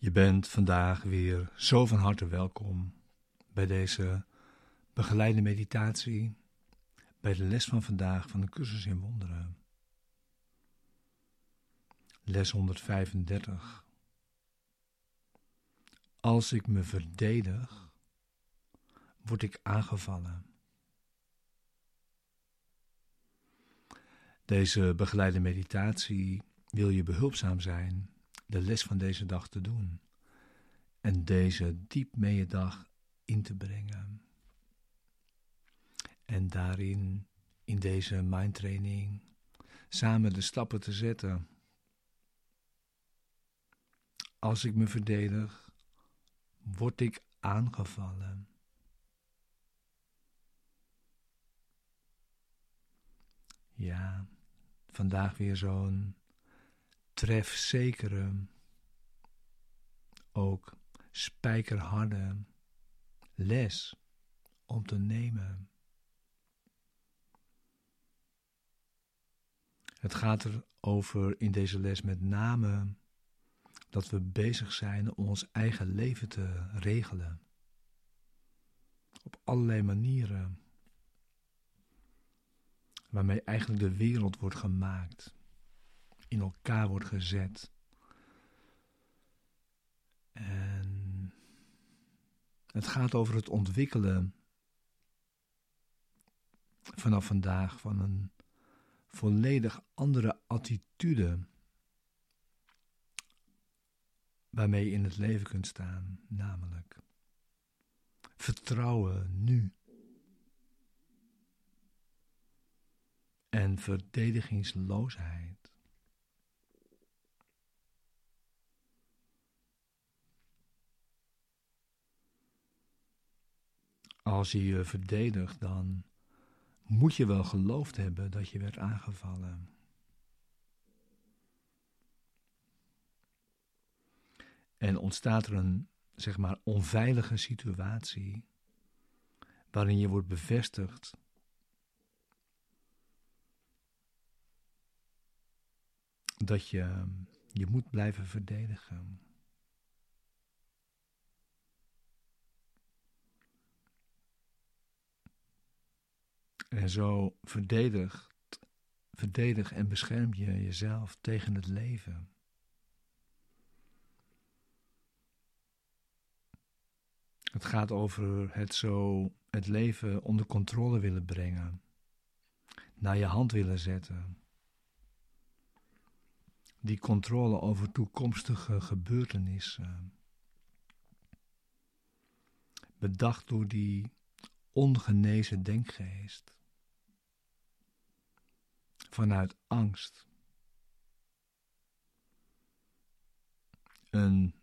Je bent vandaag weer zo van harte welkom bij deze begeleide meditatie, bij de les van vandaag van de cursus in wonderen. Les 135. Als ik me verdedig, word ik aangevallen. Deze begeleide meditatie wil je behulpzaam zijn de les van deze dag te doen en deze diep mee dag in te brengen. En daarin, in deze mindtraining, samen de stappen te zetten. Als ik me verdedig, word ik aangevallen. Ja, vandaag weer zo'n trefzekere, ook spijkerharde les om te nemen. Het gaat er over in deze les met name dat we bezig zijn om ons eigen leven te regelen. Op allerlei manieren. Waarmee eigenlijk de wereld wordt gemaakt in elkaar wordt gezet. En het gaat over het ontwikkelen vanaf vandaag van een volledig andere attitude waarmee je in het leven kunt staan, namelijk vertrouwen nu en verdedigingsloosheid. Als je je verdedigt, dan moet je wel geloofd hebben dat je werd aangevallen. En ontstaat er een, zeg maar, onveilige situatie waarin je wordt bevestigd dat je je moet blijven verdedigen. En zo verdedigt, verdedig en bescherm je jezelf tegen het leven. Het gaat over het zo het leven onder controle willen brengen, naar je hand willen zetten. Die controle over toekomstige gebeurtenissen. Bedacht door die ongenezen denkgeest vanuit angst. Een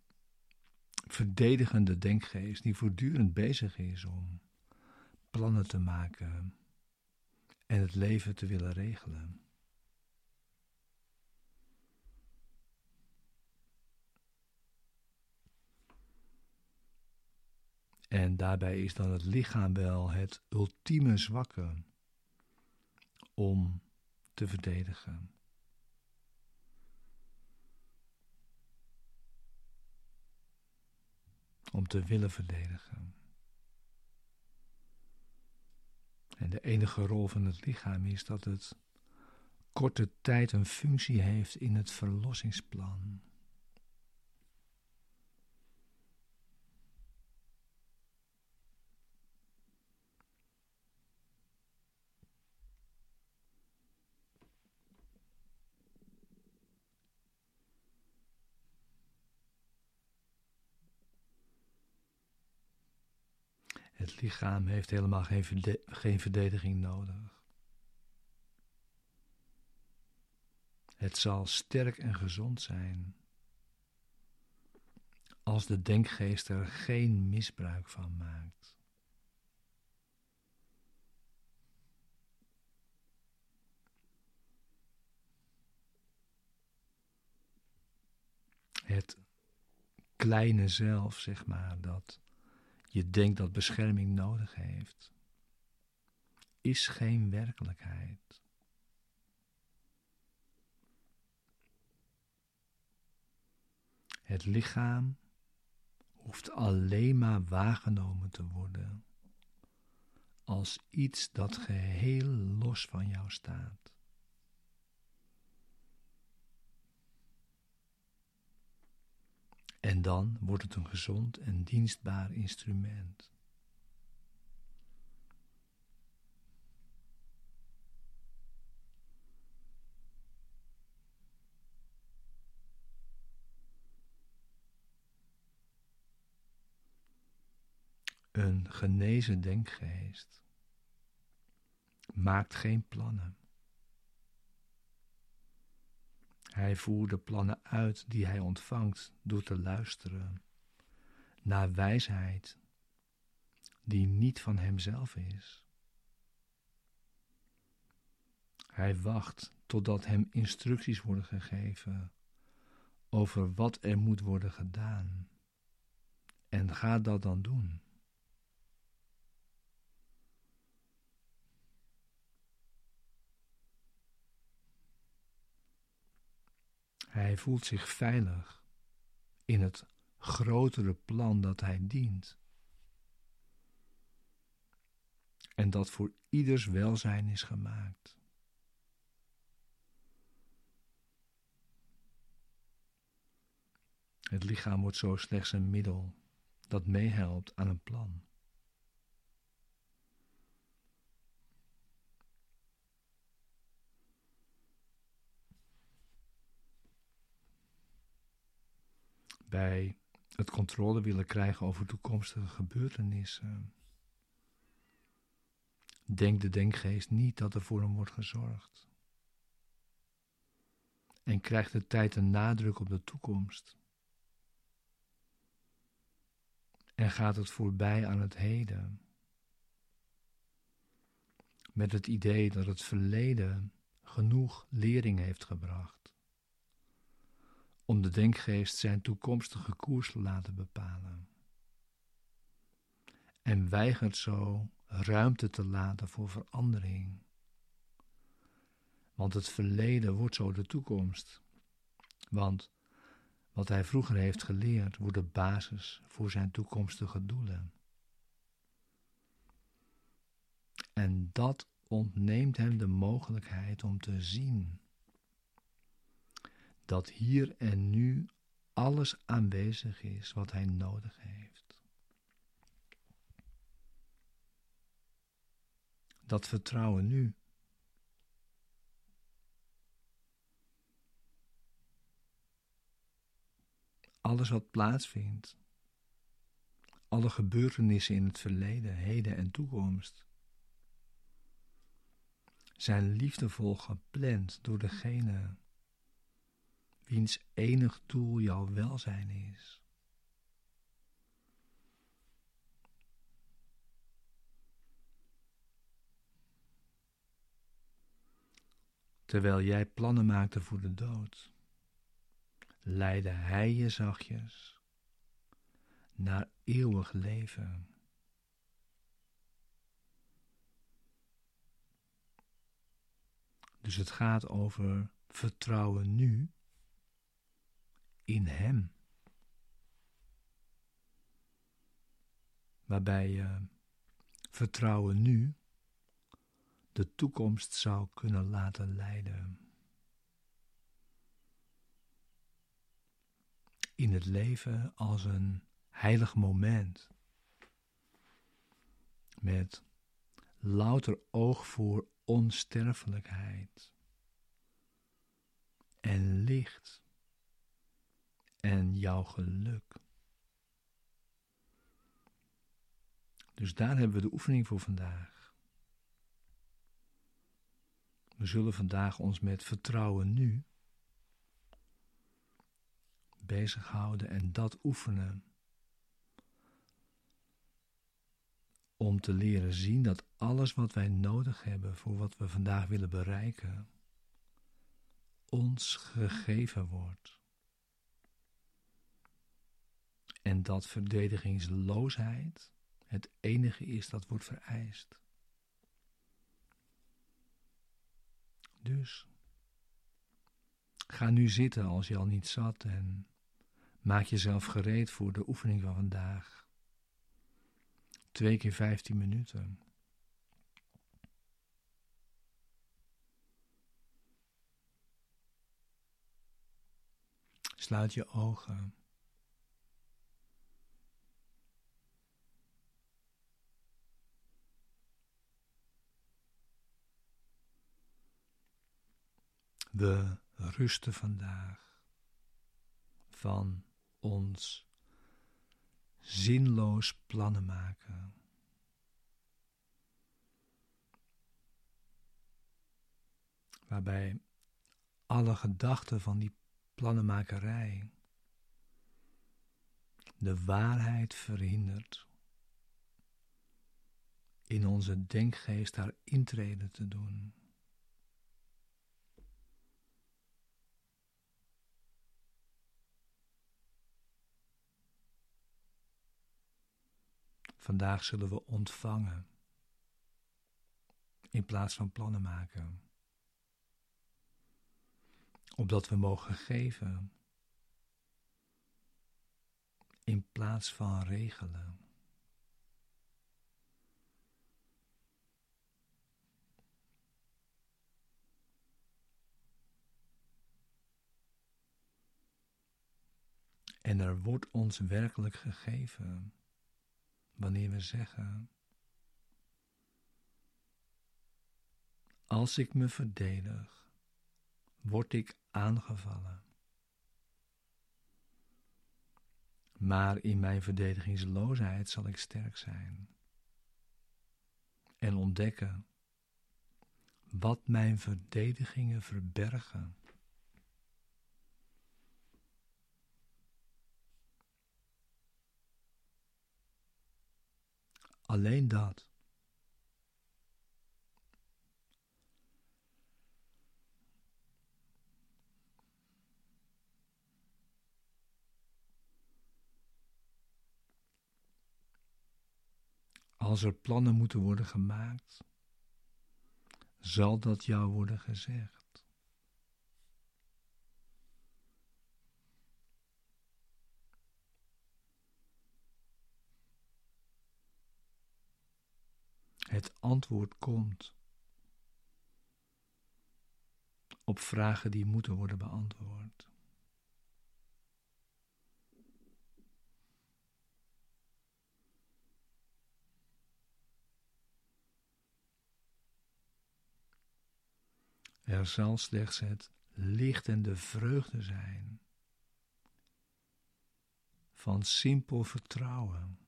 verdedigende denkgeest die voortdurend bezig is om plannen te maken en het leven te willen regelen. En daarbij is dan het lichaam wel het ultieme zwakke om te verdedigen. Om te willen verdedigen. En de enige rol van het lichaam is dat het korte tijd een functie heeft in het verlossingsplan. Het lichaam heeft helemaal geen, geen verdediging nodig. Het zal sterk en gezond zijn als de denkgeest er geen misbruik van maakt. Het kleine zelf, zeg maar, dat je denkt dat bescherming nodig heeft, is geen werkelijkheid. Het lichaam hoeft alleen maar waargenomen te worden als iets dat geheel los van jou staat. En dan wordt het een gezond en dienstbaar instrument. Een genezen denkgeest maakt geen plannen. Hij voert de plannen uit die hij ontvangt door te luisteren naar wijsheid die niet van hemzelf is. Hij wacht totdat hem instructies worden gegeven over wat er moet worden gedaan en gaat dat dan doen. Hij voelt zich veilig in het grotere plan dat hij dient. En dat voor ieders welzijn is gemaakt. Het lichaam wordt zo slechts een middel dat meehelpt aan een plan. Bij het controle willen krijgen over toekomstige gebeurtenissen. Denkt de denkgeest niet dat er voor hem wordt gezorgd. En krijgt de tijd een nadruk op de toekomst. En gaat het voorbij aan het heden. Met het idee dat het verleden genoeg lering heeft gebracht om de denkgeest zijn toekomstige koers te laten bepalen. En weigert zo ruimte te laten voor verandering. Want het verleden wordt zo de toekomst. Want wat hij vroeger heeft geleerd wordt de basis voor zijn toekomstige doelen. En dat ontneemt hem de mogelijkheid om te zien dat hier en nu alles aanwezig is wat hij nodig heeft. Dat vertrouwen nu. Alles wat plaatsvindt, alle gebeurtenissen in het verleden, heden en toekomst, zijn liefdevol gepland door degene wiens enig doel jouw welzijn is. Terwijl jij plannen maakte voor de dood, leidde Hij je zachtjes naar eeuwig leven. Dus het gaat over vertrouwen nu in Hem. Waarbij je vertrouwen nu de toekomst zou kunnen laten leiden. In het leven als een heilig moment. Met louter oog voor onsterfelijkheid en licht en jouw geluk. Dus daar hebben we de oefening voor vandaag. We zullen vandaag ons met vertrouwen nu bezighouden en dat oefenen. Om te leren zien dat alles wat wij nodig hebben voor wat we vandaag willen bereiken, ons gegeven wordt en dat verdedigingsloosheid het enige is dat wordt vereist. Dus ga nu zitten als je al niet zat en Maak jezelf gereed voor de oefening van vandaag. Twee keer 15 minuten. Sluit je ogen. We rusten vandaag van ons zinloos plannen maken. Waarbij alle gedachten van die plannenmakerij de waarheid verhindert in onze denkgeest haar intrede te doen. Vandaag zullen we ontvangen in plaats van plannen maken. Opdat we mogen geven in plaats van regelen. En er wordt ons werkelijk gegeven wanneer we zeggen: Als ik me verdedig, word ik aangevallen. Maar in mijn verdedigingsloosheid zal ik sterk zijn en ontdekken wat mijn verdedigingen verbergen. Alleen dat. Als er plannen moeten worden gemaakt, zal dat jou worden gezegd. Het antwoord komt op vragen die moeten worden beantwoord. Er zal slechts het licht en de vreugde zijn van simpel vertrouwen.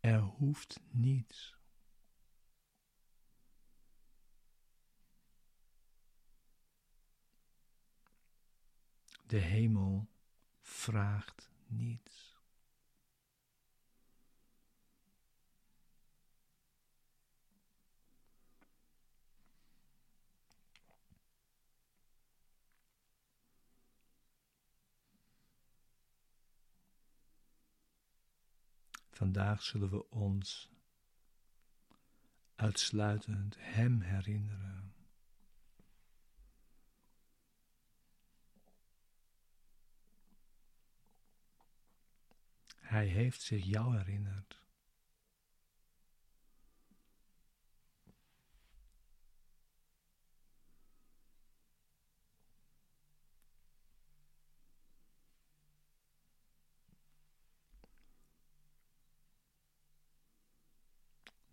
Er hoeft niets. De hemel vraagt niets. Vandaag zullen we ons uitsluitend Hem herinneren. Hij heeft zich jou herinnerd.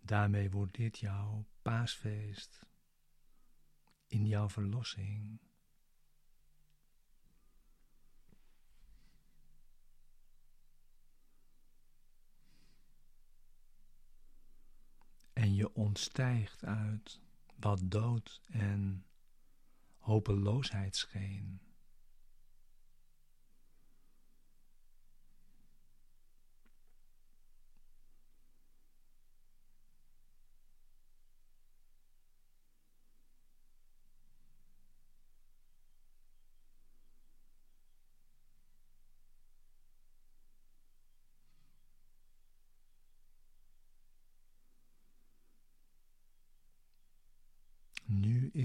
Daarmee wordt dit jouw paasfeest in jouw verlossing. En je ontstijgt uit wat dood en hopeloosheid scheen.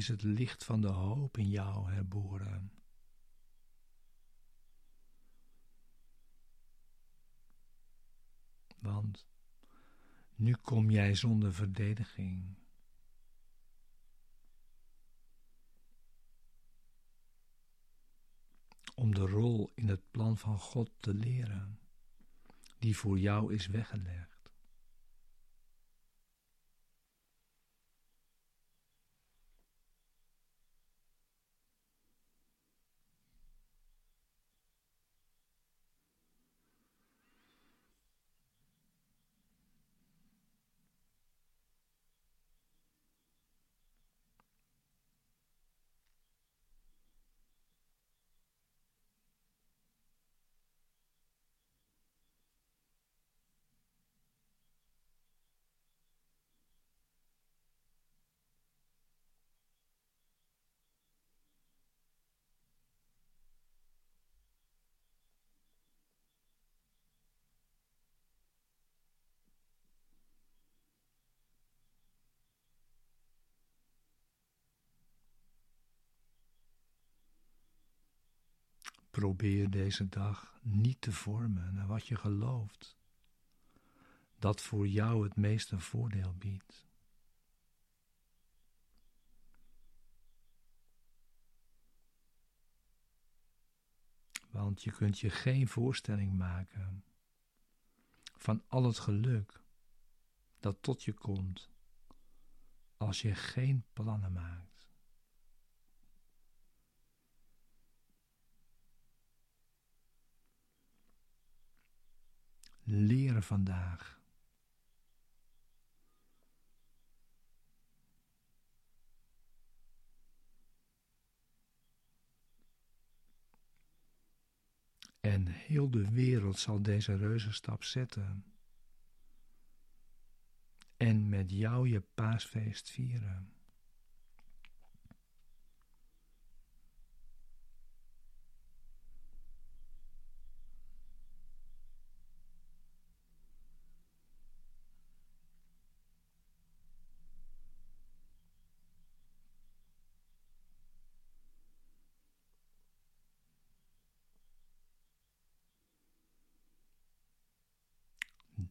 Is het licht van de hoop in jou herboren. Want nu kom jij zonder verdediging. Om de rol in het plan van God te leren, die voor jou is weggelegd. Probeer deze dag niet te vormen naar wat je gelooft, dat voor jou het meeste voordeel biedt. Want je kunt je geen voorstelling maken van al het geluk dat tot je komt als je geen plannen maakt. Leren vandaag. En heel de wereld zal deze reuzenstap zetten. En met jou je paasfeest vieren.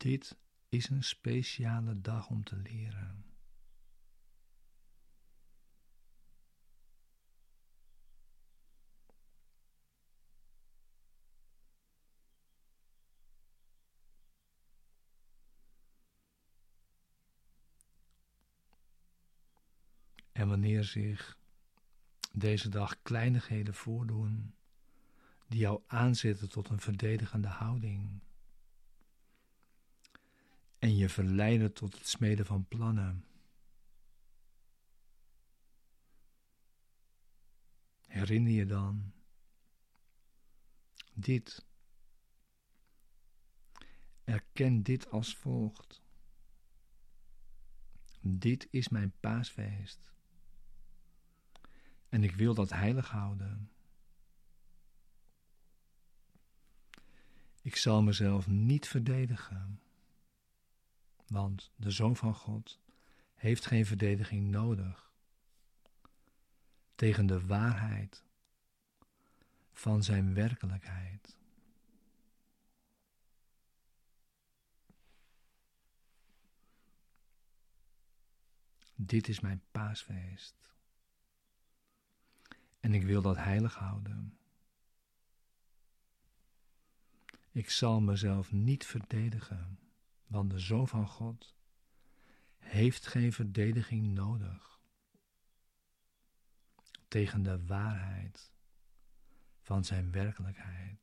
Dit is een speciale dag om te leren. En wanneer zich deze dag kleinigheden voordoen die jou aanzetten tot een verdedigende houding, en je verleiden tot het smeden van plannen. Herinner je dan dit. Erken dit als volgt. Dit is mijn paasfeest. En ik wil dat heilig houden. Ik zal mezelf niet verdedigen. Want de Zoon van God heeft geen verdediging nodig tegen de waarheid van zijn werkelijkheid. Dit is mijn paasfeest. En ik wil dat heilig houden. Ik zal mezelf niet verdedigen want de Zoon van God heeft geen verdediging nodig tegen de waarheid van zijn werkelijkheid.